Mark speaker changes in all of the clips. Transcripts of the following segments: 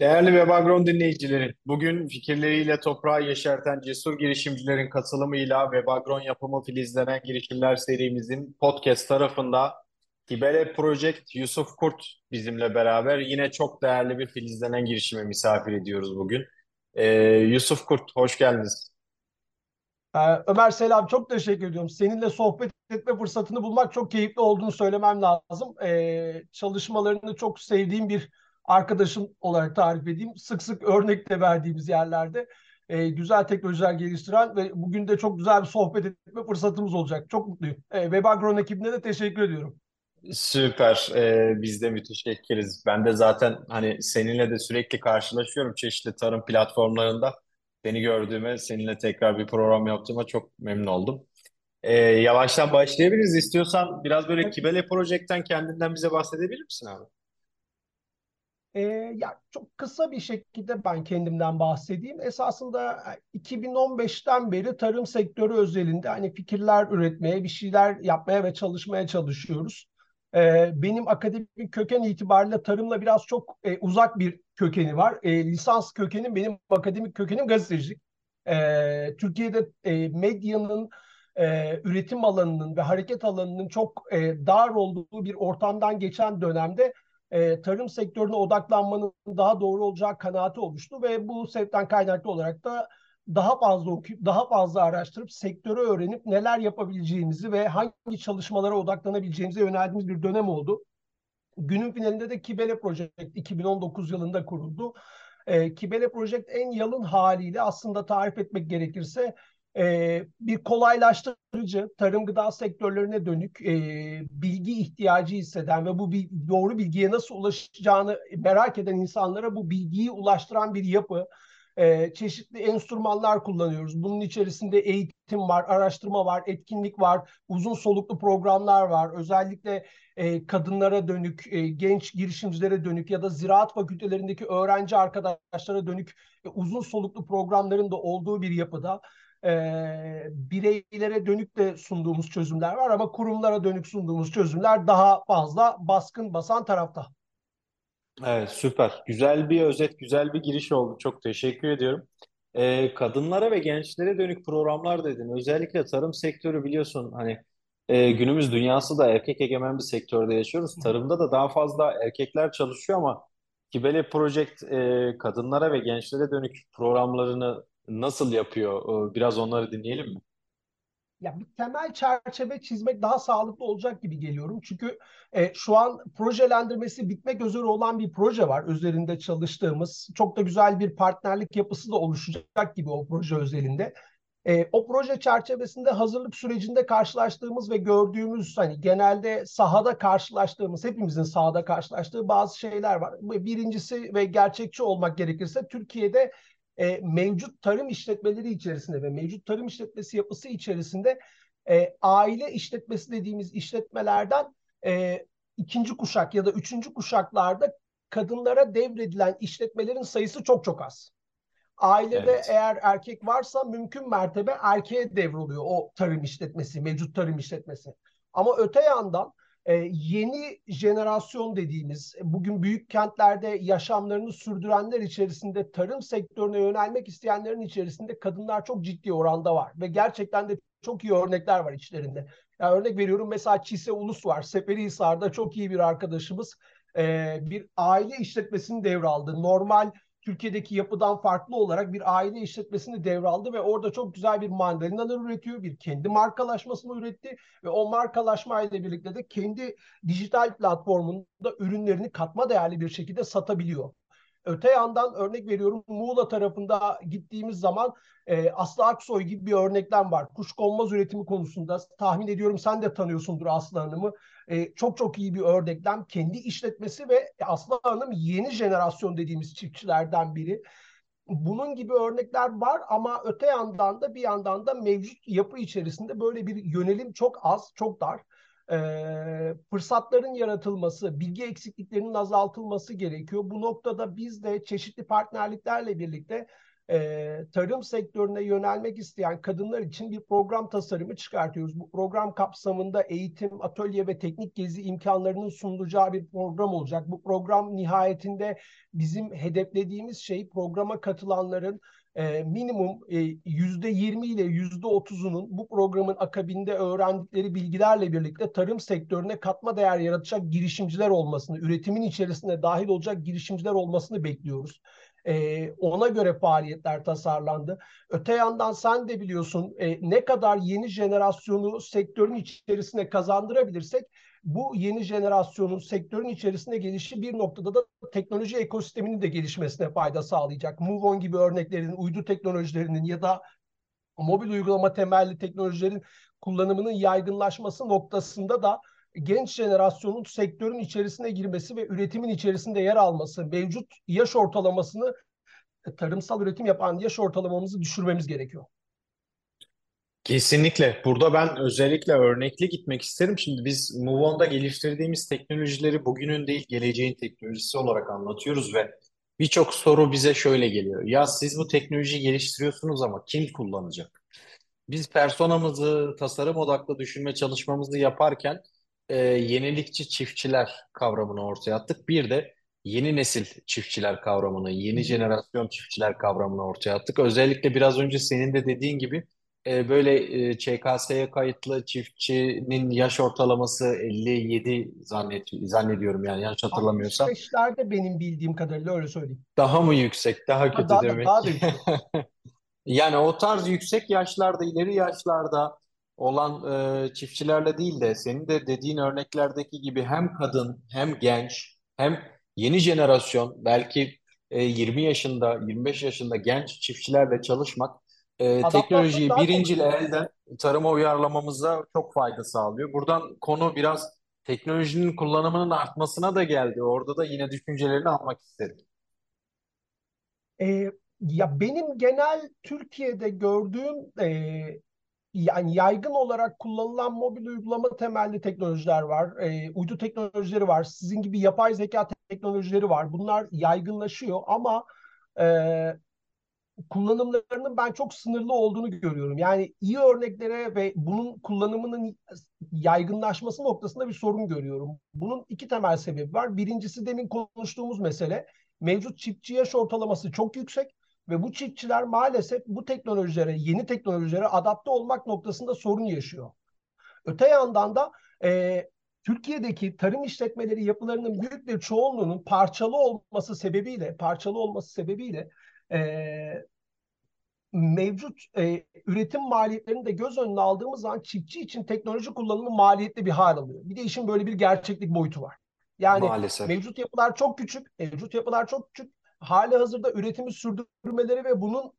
Speaker 1: Değerli Webagron dinleyicileri, bugün fikirleriyle toprağı yeşerten cesur girişimcilerin katılımıyla Webagron yapımı filizlenen girişimler serimizin podcast tarafında Kibele Project Yusuf Kurt bizimle beraber yine çok değerli bir filizlenen girişime misafir ediyoruz bugün. Ee, Yusuf Kurt, hoş geldiniz.
Speaker 2: Ee, Ömer selam, çok teşekkür ediyorum. Seninle sohbet etme fırsatını bulmak çok keyifli olduğunu söylemem lazım. Ee, çalışmalarını çok sevdiğim bir arkadaşım olarak tarif edeyim. Sık sık örnek de verdiğimiz yerlerde e, güzel teknolojiler geliştiren ve bugün de çok güzel bir sohbet etme fırsatımız olacak. Çok mutluyum. E, Webagron ekibine de teşekkür ediyorum.
Speaker 1: Süper, ee, biz de müteşekkiriz. Ben de zaten hani seninle de sürekli karşılaşıyorum çeşitli tarım platformlarında. Seni gördüğüme, seninle tekrar bir program yaptığıma çok memnun oldum. Ee, yavaştan başlayabiliriz. İstiyorsan biraz böyle Kibele Project'ten kendinden bize bahsedebilir misin abi?
Speaker 2: Ee, ya çok kısa bir şekilde ben kendimden bahsedeyim. Esasında 2015'ten beri tarım sektörü özelinde hani fikirler üretmeye, bir şeyler yapmaya ve çalışmaya çalışıyoruz. Ee, benim akademik köken itibariyle tarımla biraz çok e, uzak bir kökeni var. E, lisans kökenim benim akademik kökenim gazetecilik. E, Türkiye'de e, medyanın e, üretim alanının ve hareket alanının çok e, dar olduğu bir ortamdan geçen dönemde e, tarım sektörüne odaklanmanın daha doğru olacağı kanaati oluştu ve bu sebepten kaynaklı olarak da daha fazla okuyup daha fazla araştırıp sektörü öğrenip neler yapabileceğimizi ve hangi çalışmalara odaklanabileceğimize yöneldiğimiz bir dönem oldu. Günün finalinde de Kibele Project 2019 yılında kuruldu. E, Kibele Project en yalın haliyle aslında tarif etmek gerekirse e, bir kolaylaştırıcı tarım gıda sektörlerine dönük e, bilgi ihtiyacı hisseden ve bu doğru bilgiye nasıl ulaşacağını merak eden insanlara bu bilgiyi ulaştıran bir yapı. E, çeşitli enstrümanlar kullanıyoruz. Bunun içerisinde eğitim var, araştırma var, etkinlik var, uzun soluklu programlar var. Özellikle e, kadınlara dönük, e, genç girişimcilere dönük ya da ziraat fakültelerindeki öğrenci arkadaşlara dönük e, uzun soluklu programların da olduğu bir yapıda e, bireylere dönük de sunduğumuz çözümler var ama kurumlara dönük sunduğumuz çözümler daha fazla baskın basan tarafta.
Speaker 1: Evet, süper. Güzel bir özet, güzel bir giriş oldu. Çok teşekkür ediyorum. Ee, kadınlara ve gençlere dönük programlar dedin. Özellikle tarım sektörü biliyorsun hani e, günümüz dünyası da erkek egemen bir sektörde yaşıyoruz. Tarımda da daha fazla erkekler çalışıyor ama Kibele Project e, kadınlara ve gençlere dönük programlarını nasıl yapıyor? Ee, Biraz onları dinleyelim mi?
Speaker 2: Ya bir temel çerçeve çizmek daha sağlıklı olacak gibi geliyorum. Çünkü e, şu an projelendirmesi bitmek üzere olan bir proje var üzerinde çalıştığımız. Çok da güzel bir partnerlik yapısı da oluşacak gibi o proje özelinde. E, o proje çerçevesinde hazırlık sürecinde karşılaştığımız ve gördüğümüz hani genelde sahada karşılaştığımız hepimizin sahada karşılaştığı bazı şeyler var. Birincisi ve gerçekçi olmak gerekirse Türkiye'de e, mevcut tarım işletmeleri içerisinde ve mevcut tarım işletmesi yapısı içerisinde e, aile işletmesi dediğimiz işletmelerden e, ikinci kuşak ya da üçüncü kuşaklarda kadınlara devredilen işletmelerin sayısı çok çok az. Ailede
Speaker 1: Evet.
Speaker 2: eğer erkek varsa mümkün mertebe erkeğe devroluyor o tarım işletmesi, mevcut tarım işletmesi. Ama öte yandan e, yeni jenerasyon dediğimiz bugün büyük kentlerde yaşamlarını sürdürenler içerisinde tarım sektörüne yönelmek isteyenlerin içerisinde kadınlar çok ciddi oranda var ve gerçekten de çok iyi örnekler var içlerinde. Yani örnek veriyorum mesela Çise Ulus var. Seferihisar'da çok iyi bir arkadaşımız e, bir aile işletmesini devraldı. Normal Türkiye'deki yapıdan farklı olarak bir aile işletmesini devraldı ve orada çok güzel bir mandalinalar üretiyor. Bir kendi markalaşmasını üretti ve o markalaşma ile birlikte de kendi dijital platformunda ürünlerini katma değerli bir şekilde satabiliyor. Öte yandan örnek veriyorum Muğla tarafında gittiğimiz zaman e, Aslı Aksoy gibi bir örneklem var. Kuşkonmaz üretimi konusunda tahmin ediyorum sen de tanıyorsundur Aslı Hanım'ı. E, çok çok iyi bir örneklem. Kendi işletmesi ve Aslı Hanım yeni jenerasyon dediğimiz çiftçilerden biri. Bunun gibi örnekler var ama öte yandan da bir yandan da mevcut yapı içerisinde böyle bir yönelim çok az, çok dar e, fırsatların yaratılması, bilgi eksikliklerinin azaltılması gerekiyor. Bu noktada biz de çeşitli partnerliklerle birlikte e, tarım sektörüne yönelmek isteyen kadınlar için bir program tasarımı çıkartıyoruz. Bu program kapsamında eğitim, atölye ve teknik gezi imkanlarının sunulacağı bir program olacak. Bu program nihayetinde bizim hedeflediğimiz şey programa katılanların minimum yüzde 20 ile yüzde 30'unun bu programın akabinde öğrendikleri bilgilerle birlikte tarım sektörüne katma değer yaratacak girişimciler olmasını, üretimin içerisinde dahil olacak girişimciler olmasını bekliyoruz. E, ona göre faaliyetler tasarlandı. Öte yandan sen de biliyorsun e, ne kadar yeni jenerasyonu sektörün içerisine kazandırabilirsek bu yeni jenerasyonun sektörün içerisinde gelişi bir noktada da teknoloji ekosisteminin de gelişmesine fayda sağlayacak. MoveOn gibi örneklerin, uydu teknolojilerinin ya da mobil uygulama temelli teknolojilerin kullanımının yaygınlaşması noktasında da genç jenerasyonun sektörün içerisine girmesi ve üretimin içerisinde yer alması, mevcut yaş ortalamasını tarımsal üretim yapan yaş ortalamamızı düşürmemiz gerekiyor.
Speaker 1: Kesinlikle. Burada ben özellikle örnekli gitmek isterim. Şimdi biz MoveOn'da geliştirdiğimiz teknolojileri bugünün değil geleceğin teknolojisi olarak anlatıyoruz ve birçok soru bize şöyle geliyor. Ya siz bu teknolojiyi geliştiriyorsunuz ama kim kullanacak? Biz personamızı, tasarım odaklı düşünme çalışmamızı yaparken e, yenilikçi çiftçiler kavramını ortaya attık. Bir de yeni nesil çiftçiler kavramını, yeni jenerasyon çiftçiler kavramını ortaya attık. Özellikle biraz önce senin de dediğin gibi e, böyle e, ÇKS'ye kayıtlı çiftçinin yaş ortalaması 57 zannet, zannediyorum yani yanlış hatırlamıyorsam.
Speaker 2: 65'lerde benim bildiğim kadarıyla öyle söyleyeyim.
Speaker 1: Daha mı yüksek, daha kötü
Speaker 2: daha,
Speaker 1: demek.
Speaker 2: Daha da yüksek.
Speaker 1: Yani o tarz yüksek yaşlarda, ileri yaşlarda olan e, çiftçilerle değil de senin de dediğin örneklerdeki gibi hem kadın hem genç hem yeni jenerasyon belki e, 20 yaşında 25 yaşında genç çiftçilerle çalışmak e, teknolojiyi birincil elden tarıma uyarlamamıza çok fayda sağlıyor. Buradan konu biraz teknolojinin kullanımının artmasına da geldi. Orada da yine düşüncelerini almak isterim.
Speaker 2: E, ya benim genel Türkiye'de gördüğüm e, yani yaygın olarak kullanılan mobil uygulama temelli teknolojiler var. E, uydu teknolojileri var. Sizin gibi yapay zeka teknolojileri var. Bunlar yaygınlaşıyor ama e, kullanımlarının ben çok sınırlı olduğunu görüyorum. Yani iyi örneklere ve bunun kullanımının yaygınlaşması noktasında bir sorun görüyorum. Bunun iki temel sebebi var. Birincisi demin konuştuğumuz mesele mevcut çiftçi yaş ortalaması çok yüksek ve bu çiftçiler maalesef bu teknolojilere, yeni teknolojilere adapte olmak noktasında sorun yaşıyor. Öte yandan da e, Türkiye'deki tarım işletmeleri yapılarının büyük bir çoğunluğunun parçalı olması sebebiyle, parçalı olması sebebiyle e, mevcut e, üretim maliyetlerini de göz önüne aldığımız zaman çiftçi için teknoloji kullanımı maliyetli bir hal alıyor. Bir de işin böyle bir gerçeklik boyutu var. Yani Maalesef. mevcut yapılar çok küçük, mevcut yapılar çok küçük. Hali hazırda üretimi sürdürmeleri ve bunun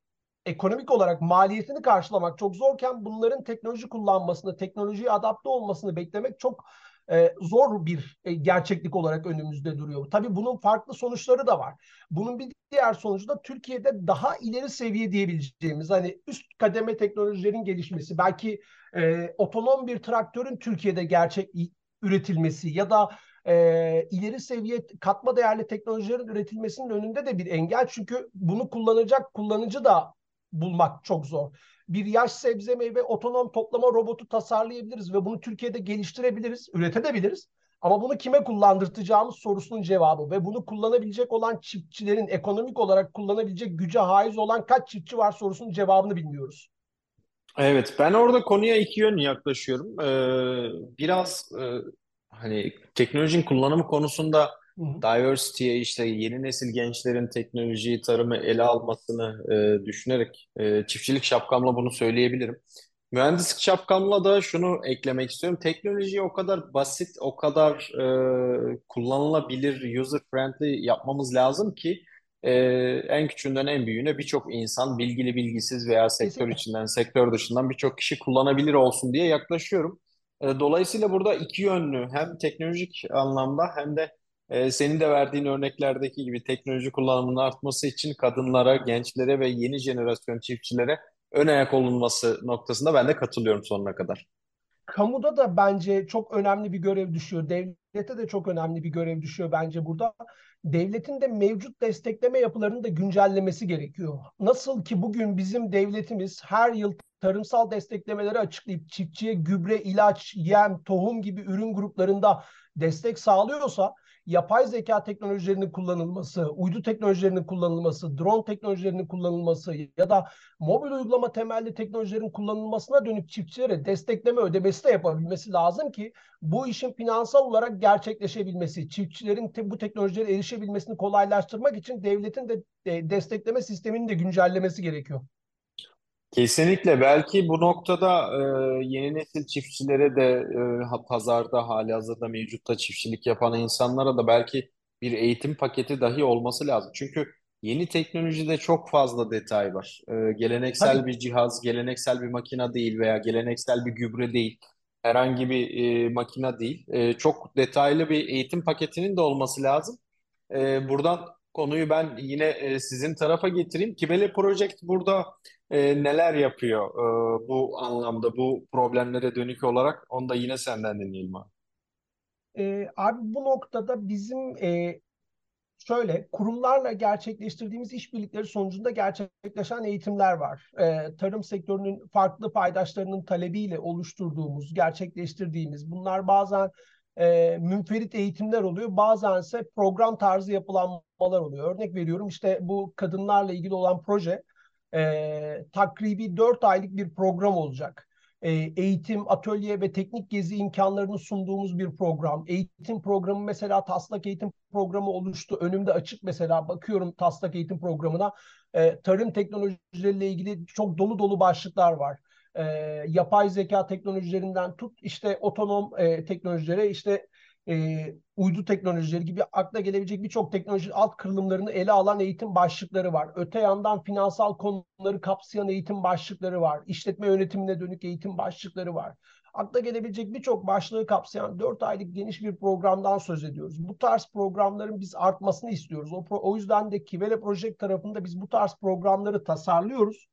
Speaker 2: ekonomik olarak maliyetini karşılamak çok zorken bunların teknoloji kullanmasını, teknolojiye adapte olmasını beklemek çok e, zor bir e, gerçeklik olarak önümüzde duruyor. Tabii bunun farklı sonuçları da var. Bunun bir diğer sonucu da Türkiye'de daha ileri seviye diyebileceğimiz hani üst kademe teknolojilerin gelişmesi, belki e, otonom bir traktörün Türkiye'de gerçek üretilmesi ya da e, ileri seviye katma değerli teknolojilerin üretilmesinin önünde de bir engel. Çünkü bunu kullanacak kullanıcı da bulmak çok zor bir yaş sebze meyve otonom toplama robotu tasarlayabiliriz ve bunu Türkiye'de geliştirebiliriz, üretebiliriz. Ama bunu kime kullandırtacağımız sorusunun cevabı ve bunu kullanabilecek olan çiftçilerin ekonomik olarak kullanabilecek güce haiz olan kaç çiftçi var sorusunun cevabını bilmiyoruz.
Speaker 1: Evet, ben orada konuya iki yön yaklaşıyorum. Ee, biraz e, hani teknolojinin kullanımı konusunda diversity'ye işte yeni nesil gençlerin teknolojiyi, tarımı ele almasını e, düşünerek e, çiftçilik şapkamla bunu söyleyebilirim. Mühendislik şapkamla da şunu eklemek istiyorum. Teknolojiyi o kadar basit, o kadar e, kullanılabilir, user friendly yapmamız lazım ki e, en küçüğünden en büyüğüne birçok insan bilgili bilgisiz veya sektör içinden, sektör dışından birçok kişi kullanabilir olsun diye yaklaşıyorum. E, dolayısıyla burada iki yönlü hem teknolojik anlamda hem de e, senin de verdiğin örneklerdeki gibi teknoloji kullanımının artması için kadınlara, gençlere ve yeni jenerasyon çiftçilere ön ayak olunması noktasında ben de katılıyorum sonuna kadar.
Speaker 2: Kamuda da bence çok önemli bir görev düşüyor. Devlet devlete de çok önemli bir görev düşüyor bence burada. Devletin de mevcut destekleme yapılarını da güncellemesi gerekiyor. Nasıl ki bugün bizim devletimiz her yıl tarımsal desteklemeleri açıklayıp çiftçiye gübre, ilaç, yem, tohum gibi ürün gruplarında destek sağlıyorsa yapay zeka teknolojilerinin kullanılması, uydu teknolojilerinin kullanılması, drone teknolojilerinin kullanılması ya da mobil uygulama temelli teknolojilerin kullanılmasına dönük çiftçilere destekleme ödemesi de yapabilmesi lazım ki bu işin finansal olarak gerçekleşebilmesi, çiftçilerin te bu teknolojilere erişebilmesini kolaylaştırmak için devletin de destekleme sistemini de güncellemesi gerekiyor.
Speaker 1: Kesinlikle belki bu noktada e, yeni nesil çiftçilere de e, ha- pazarda halihazırda mevcutta çiftçilik yapan insanlara da belki bir eğitim paketi dahi olması lazım. Çünkü yeni teknolojide çok fazla detay var. E, geleneksel
Speaker 2: Tabii
Speaker 1: bir cihaz, geleneksel bir makina değil veya geleneksel bir gübre değil, herhangi bir e, makina değil. E, çok detaylı bir eğitim paketinin de olması lazım. E, buradan konuyu ben yine e, sizin tarafa getireyim. Kibele Project burada e, neler yapıyor e, bu anlamda, bu problemlere dönük olarak? Onu da yine senden dinleyelim abi.
Speaker 2: e, abi bu noktada bizim e, Şöyle, kurumlarla gerçekleştirdiğimiz işbirlikleri sonucunda gerçekleşen eğitimler var. Ee, tarım sektörünün farklı paydaşlarının talebiyle oluşturduğumuz, gerçekleştirdiğimiz, bunlar bazen e, münferit eğitimler oluyor, bazen ise program tarzı yapılanmalar oluyor. Örnek veriyorum işte bu kadınlarla ilgili olan proje e, takribi 4 aylık bir program olacak e, eğitim, atölye ve teknik gezi imkanlarını sunduğumuz bir program. Eğitim programı mesela taslak eğitim programı oluştu. Önümde açık mesela bakıyorum taslak eğitim programına. E, tarım teknolojileriyle ilgili çok dolu dolu başlıklar var. E, yapay zeka teknolojilerinden tut işte otonom e, teknolojilere işte e, uydu teknolojileri gibi akla gelebilecek birçok teknoloji alt kırılımlarını ele alan eğitim başlıkları var. Öte yandan finansal konuları kapsayan eğitim başlıkları var. İşletme yönetimine dönük eğitim başlıkları var. Akla gelebilecek birçok başlığı kapsayan 4 aylık geniş bir programdan söz ediyoruz. Bu tarz programların biz artmasını istiyoruz. O, o yüzden de Kivele Project tarafında biz bu tarz programları tasarlıyoruz.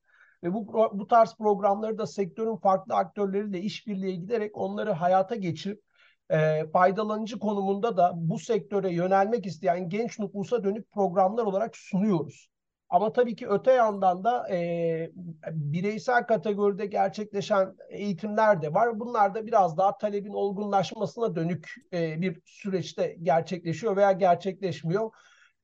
Speaker 2: Ve bu, bu tarz programları da sektörün farklı aktörleriyle işbirliğe giderek onları hayata geçirip e, faydalanıcı konumunda da bu sektöre yönelmek isteyen genç nüfusa dönük programlar olarak sunuyoruz. Ama tabii ki öte yandan da e, bireysel kategoride gerçekleşen eğitimler de var. Bunlar da biraz daha talebin olgunlaşmasına dönük e, bir süreçte gerçekleşiyor veya gerçekleşmiyor.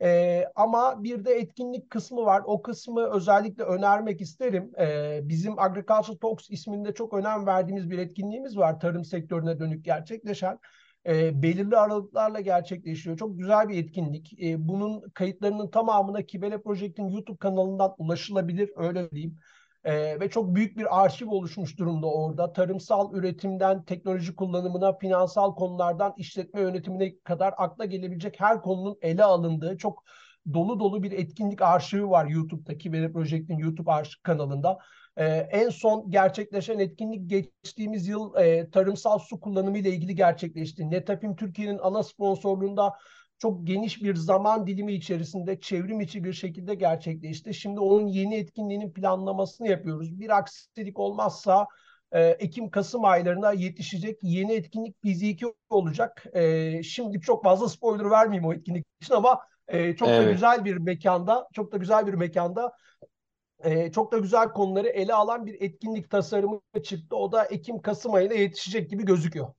Speaker 2: Ee, ama bir de etkinlik kısmı var. O kısmı özellikle önermek isterim. Ee, bizim Agriculture Talks isminde çok önem verdiğimiz bir etkinliğimiz var. Tarım sektörüne dönük gerçekleşen. Ee, belirli aralıklarla gerçekleşiyor. Çok güzel bir etkinlik. Ee, bunun kayıtlarının tamamına Kibele Project'in YouTube kanalından ulaşılabilir. Öyle diyeyim. Ee, ve çok büyük bir arşiv oluşmuş durumda orada. Tarımsal üretimden teknoloji kullanımına, finansal konulardan işletme yönetimine kadar akla gelebilecek her konunun ele alındığı çok dolu dolu bir etkinlik arşivi var YouTube'daki Veri Project'in YouTube arşiv kanalında. Ee, en son gerçekleşen etkinlik geçtiğimiz yıl e, tarımsal su kullanımı ile ilgili gerçekleşti. Netafim Türkiye'nin ana sponsorluğunda çok geniş bir zaman dilimi içerisinde çevrim içi bir şekilde gerçekleşti. Şimdi onun yeni etkinliğinin planlamasını yapıyoruz. Bir aksilik olmazsa e, Ekim-Kasım aylarına yetişecek yeni etkinlik fiziki olacak. E, şimdi çok fazla spoiler vermeyeyim o etkinlik için ama e, çok da
Speaker 1: Evet.
Speaker 2: güzel bir mekanda, çok da güzel bir mekanda e, çok da güzel konuları ele alan bir etkinlik tasarımı çıktı. O da Ekim-Kasım ayına yetişecek gibi gözüküyor.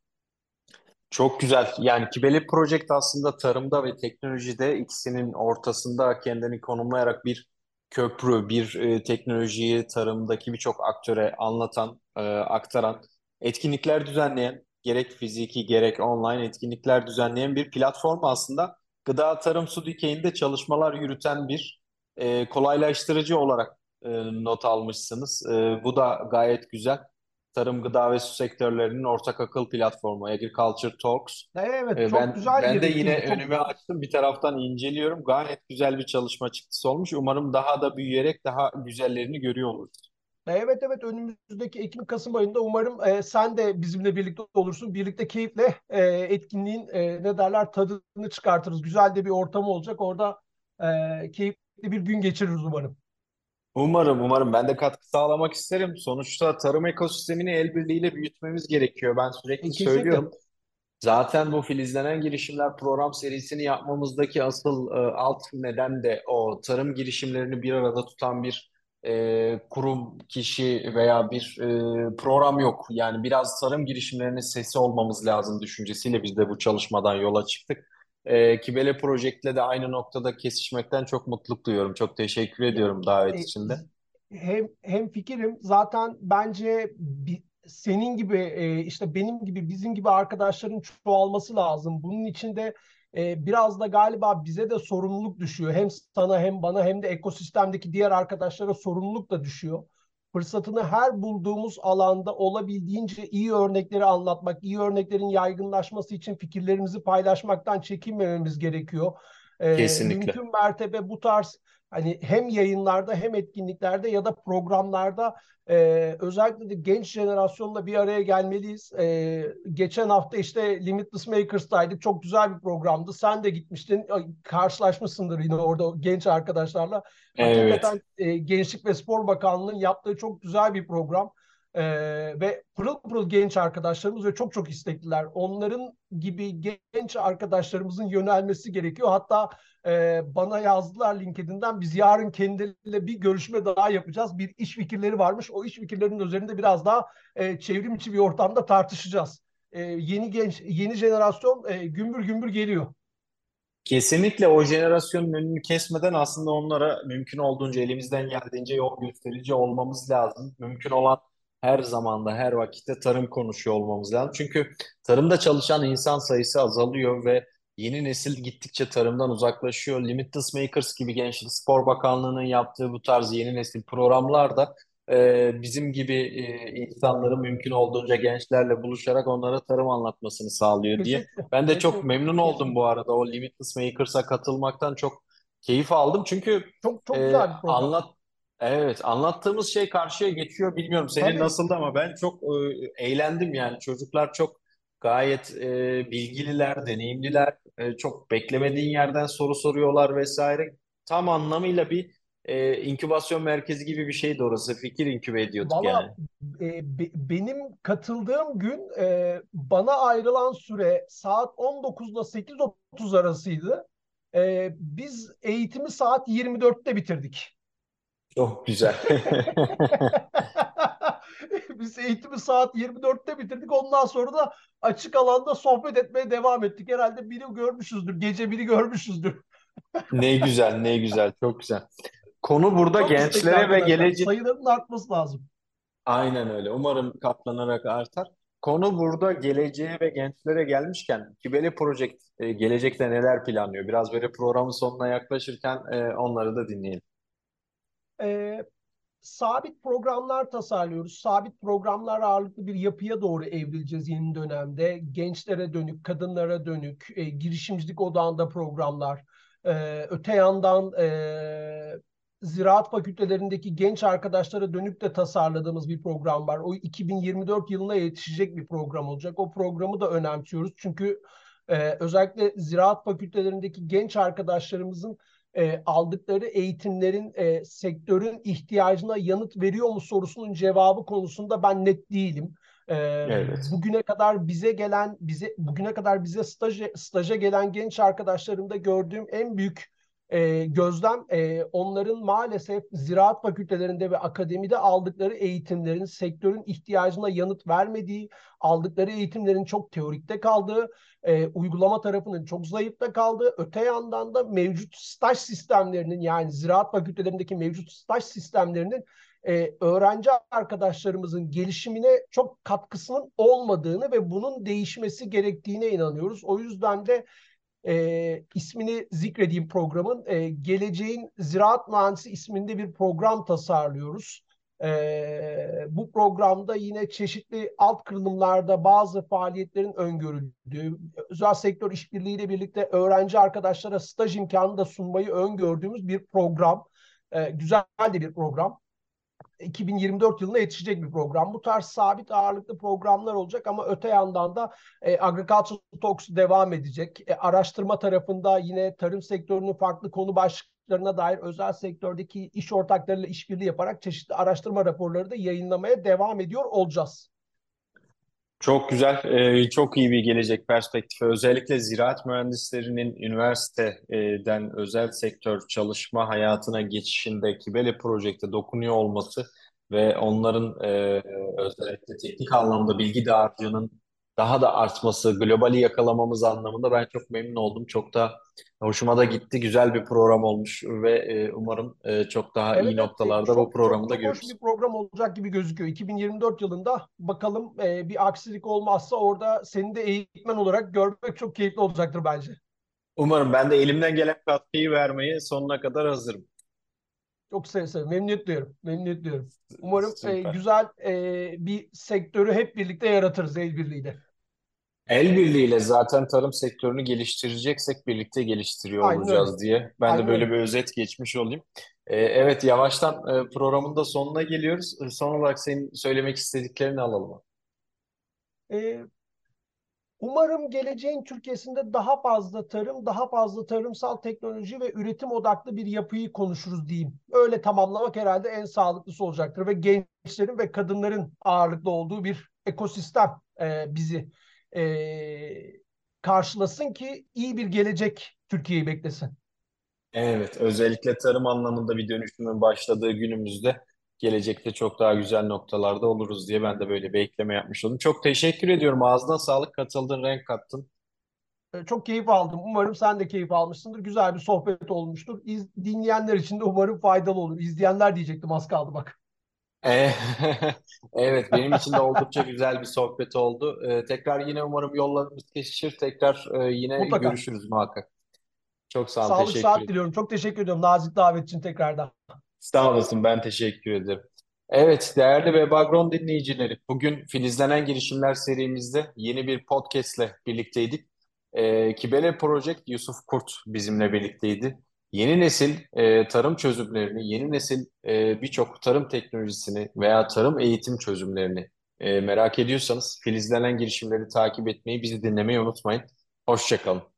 Speaker 1: Çok güzel. Yani Kibele Project aslında tarımda ve teknolojide ikisinin ortasında kendini konumlayarak bir köprü, bir e, teknolojiyi tarımdaki birçok aktöre anlatan, e, aktaran, etkinlikler düzenleyen, gerek fiziki gerek online etkinlikler düzenleyen bir platform aslında. Gıda Tarım Su Dikeyi'nde çalışmalar yürüten bir e, kolaylaştırıcı olarak e, not almışsınız. E, bu da gayet güzel tarım, gıda ve su sektörlerinin ortak akıl platformu Agriculture Talks.
Speaker 2: Evet,
Speaker 1: E,
Speaker 2: çok
Speaker 1: Ben
Speaker 2: güzel
Speaker 1: ben de yine.
Speaker 2: Çok
Speaker 1: önümü açtım, bir taraftan inceliyorum. Gayet güzel bir çalışma çıktısı olmuş. Umarım daha da büyüyerek daha güzellerini görüyor oluruz.
Speaker 2: Evet evet önümüzdeki Ekim-Kasım ayında umarım e, sen de bizimle birlikte olursun. Birlikte keyifle e, etkinliğin e, ne derler tadını çıkartırız. Güzel de bir ortam olacak. Orada e, keyifli bir gün geçiririz umarım.
Speaker 1: Umarım, umarım. Ben de katkı sağlamak isterim. Sonuçta tarım ekosistemini el birliğiyle büyütmemiz gerekiyor. Ben
Speaker 2: E,
Speaker 1: sürekli
Speaker 2: kesinlikle.
Speaker 1: söylüyorum. Zaten bu filizlenen girişimler program serisini yapmamızdaki asıl e, alt neden de o tarım girişimlerini bir arada tutan bir e, kurum, kişi veya bir e, program yok. Yani biraz tarım girişimlerinin sesi olmamız lazım düşüncesiyle biz de bu çalışmadan yola çıktık. E, Kibele Project'le de aynı noktada kesişmekten çok mutluluk duyuyorum. Çok teşekkür ediyorum davet
Speaker 2: e,
Speaker 1: için de.
Speaker 2: hem hem fikirim zaten bence bi- senin gibi e, işte benim gibi bizim gibi arkadaşların çoğalması lazım. Bunun için de e, biraz da galiba bize de sorumluluk düşüyor. Hem sana hem bana hem de ekosistemdeki diğer arkadaşlara sorumluluk da düşüyor. Fırsatını her bulduğumuz alanda olabildiğince iyi örnekleri anlatmak, iyi örneklerin yaygınlaşması için fikirlerimizi paylaşmaktan çekinmememiz gerekiyor. E,
Speaker 1: Kesinlikle.
Speaker 2: mümkün mertebe bu tarz hani hem yayınlarda hem etkinliklerde ya da programlarda e, özellikle de genç jenerasyonla bir araya gelmeliyiz. E, geçen hafta işte Limitless Makers'taydık. Çok güzel bir programdı. Sen de gitmiştin. Karşılaşmışsındır yine orada genç arkadaşlarla.
Speaker 1: Evet.
Speaker 2: Hakikaten e, Gençlik ve Spor Bakanlığı'nın yaptığı çok güzel bir program. Ee, ve pırıl pırıl genç arkadaşlarımız ve çok çok istekliler. Onların gibi genç arkadaşlarımızın yönelmesi gerekiyor. Hatta e, bana yazdılar LinkedIn'den biz yarın kendileriyle bir görüşme daha yapacağız. Bir iş fikirleri varmış. O iş fikirlerinin üzerinde biraz daha e, çevrim içi bir ortamda tartışacağız. E, yeni genç, yeni jenerasyon e, gümbür gümbür geliyor.
Speaker 1: Kesinlikle o jenerasyonun önünü kesmeden aslında onlara mümkün olduğunca elimizden geldiğince yol gösterici olmamız lazım. Mümkün olan her zamanda, her vakitte tarım konuşuyor olmamız lazım. Çünkü tarımda çalışan insan sayısı azalıyor ve yeni nesil gittikçe tarımdan uzaklaşıyor. Limitless Makers gibi Gençlik Spor Bakanlığı'nın yaptığı bu tarz yeni nesil programlar da e, bizim gibi e, insanların mümkün olduğunca gençlerle buluşarak onlara tarım anlatmasını sağlıyor diye ben de çok memnun oldum bu arada o Limitless Makers'a katılmaktan çok keyif aldım. Çünkü
Speaker 2: Çok çok
Speaker 1: e,
Speaker 2: güzel bir program.
Speaker 1: anlat evet anlattığımız şey karşıya geçiyor. Bilmiyorum senin
Speaker 2: Tabii.
Speaker 1: nasıldı ama ben çok e, eğlendim yani. Çocuklar çok gayet e, bilgililer, deneyimliler. E, çok beklemediğin yerden soru soruyorlar vesaire. Tam anlamıyla bir e, inkübasyon merkezi gibi bir şeydi orası. Fikir inkübe ediyorduk yani.
Speaker 2: Valla e, be- benim katıldığım gün e, bana ayrılan süre saat 19 ile 8.30 arasıydı. E, biz eğitimi saat 24'te bitirdik.
Speaker 1: Çok güzel.
Speaker 2: Biz eğitimi saat 24'te bitirdik. Ondan sonra da açık alanda sohbet etmeye devam ettik. Herhalde biri görmüşüzdür. Gece biri görmüşüzdür.
Speaker 1: Ne güzel, ne güzel, çok güzel. Konu burada
Speaker 2: Çok
Speaker 1: gençlere ve gelecek...
Speaker 2: Sayıların artması lazım.
Speaker 1: Aynen öyle. Umarım katlanarak artar. Konu burada geleceğe ve gençlere gelmişken Kibele Project e, gelecekte neler planlıyor? Biraz böyle programın sonuna yaklaşırken e, onları da dinleyelim.
Speaker 2: E, sabit programlar tasarlıyoruz. Sabit programlar ağırlıklı bir yapıya doğru evrileceğiz yeni dönemde. Gençlere dönük, kadınlara dönük, e, girişimcilik odağında programlar. E, öte yandan e, ziraat fakültelerindeki genç arkadaşlara dönük de tasarladığımız bir program var. O 2024 yılına yetişecek bir program olacak. O programı da önemsiyoruz. Çünkü e, özellikle ziraat fakültelerindeki genç arkadaşlarımızın e, aldıkları eğitimlerin e, sektörün ihtiyacına yanıt veriyor mu sorusunun cevabı konusunda ben net değilim. E,
Speaker 1: Evet.
Speaker 2: bugüne kadar bize gelen bize bugüne kadar bize staj staja gelen genç arkadaşlarımda gördüğüm en büyük e, gözlem e, onların maalesef ziraat fakültelerinde ve akademide aldıkları eğitimlerin sektörün ihtiyacına yanıt vermediği, aldıkları eğitimlerin çok teorikte kaldığı, e, uygulama tarafının çok zayıfta kaldığı, öte yandan da mevcut staj sistemlerinin yani ziraat fakültelerindeki mevcut staj sistemlerinin e, öğrenci arkadaşlarımızın gelişimine çok katkısının olmadığını ve bunun değişmesi gerektiğine inanıyoruz. O yüzden de e, ismini zikredeyim programın. E, Geleceğin Ziraat Mühendisi isminde bir program tasarlıyoruz. E, bu programda yine çeşitli alt kırılımlarda bazı faaliyetlerin öngörüldüğü, özel sektör işbirliğiyle birlikte öğrenci arkadaşlara staj imkanı da sunmayı öngördüğümüz bir program. E, güzel de bir program. 2024 yılına yetişecek bir program. Bu tarz sabit ağırlıklı programlar olacak ama öte yandan da e, Agricultural Talks devam edecek. E, araştırma tarafında yine tarım sektörünün farklı konu başlıklarına dair özel sektördeki iş ortaklarıyla işbirliği yaparak çeşitli araştırma raporları da yayınlamaya devam ediyor olacağız.
Speaker 1: Çok güzel, çok iyi bir gelecek perspektifi. Özellikle ziraat mühendislerinin üniversiteden özel sektör çalışma hayatına geçişinde Kibele Project'e dokunuyor olması ve onların özellikle teknik anlamda bilgi dağarcığının daha da artması, globali yakalamamız anlamında ben çok memnun oldum. Çok da hoşuma da gitti. Güzel bir program olmuş ve e, umarım e, çok daha iyi
Speaker 2: Evet, e,
Speaker 1: noktalarda bu
Speaker 2: çok çok
Speaker 1: programı da
Speaker 2: çok hoş bir
Speaker 1: görürüz.
Speaker 2: program olacak gibi gözüküyor. 2024 yılında bakalım e, bir aksilik olmazsa orada seni de eğitmen olarak görmek çok keyifli olacaktır bence.
Speaker 1: Umarım ben de elimden gelen katkıyı vermeye sonuna kadar hazırım.
Speaker 2: Çok seve seve. Memnuniyet duyuyorum. Memnuniyet duyuyorum. Umarım e, güzel e, bir sektörü hep birlikte yaratırız el birliğiyle.
Speaker 1: El birliğiyle zaten tarım sektörünü geliştireceksek birlikte geliştiriyor
Speaker 2: Aynen öyle.
Speaker 1: olacağız diye. Ben de
Speaker 2: Aynen
Speaker 1: böyle
Speaker 2: öyle.
Speaker 1: bir özet geçmiş olayım. Ee, evet yavaştan e, programın da sonuna geliyoruz. E, Son olarak senin söylemek istediklerini alalım.
Speaker 2: E, umarım geleceğin Türkiye'sinde daha fazla tarım, daha fazla tarımsal teknoloji ve üretim odaklı bir yapıyı konuşuruz diyeyim. Öyle tamamlamak herhalde en sağlıklısı olacaktır ve gençlerin ve kadınların ağırlıklı olduğu bir ekosistem e, bizi e, karşılasın ki iyi bir gelecek Türkiye'yi beklesin.
Speaker 1: Evet, özellikle tarım anlamında bir dönüşümün başladığı günümüzde gelecekte çok daha güzel noktalarda oluruz diye ben de böyle bir ekleme yapmış oldum. Çok teşekkür ediyorum. Ağzına sağlık, katıldın, renk kattın.
Speaker 2: E, Çok keyif aldım. Umarım sen de keyif almışsındır. Güzel bir sohbet olmuştur. İz, dinleyenler için de umarım faydalı olur. İzleyenler diyecektim az kaldı bak.
Speaker 1: E, Evet, benim için de oldukça güzel bir sohbet oldu. Ee, tekrar yine umarım yollarımız kesişir. Tekrar e, yine
Speaker 2: Mutlaka.
Speaker 1: görüşürüz muhakkak. Çok sağ ol,
Speaker 2: Sağlık
Speaker 1: teşekkür
Speaker 2: saat
Speaker 1: ederim.
Speaker 2: diliyorum. Çok teşekkür ediyorum nazik davet için tekrardan.
Speaker 1: Sağ olasın, ben teşekkür ederim. Evet, değerli ve Bagron dinleyicileri, bugün Filizlenen Girişimler serimizde yeni bir podcastle birlikteydik. Ee, Kibele Project Yusuf Kurt bizimle birlikteydi. Yeni nesil e, tarım çözümlerini, yeni nesil e, birçok tarım teknolojisini veya tarım eğitim çözümlerini e, merak ediyorsanız Filizlenen Girişimleri takip etmeyi, bizi dinlemeyi unutmayın. Hoşça kalın.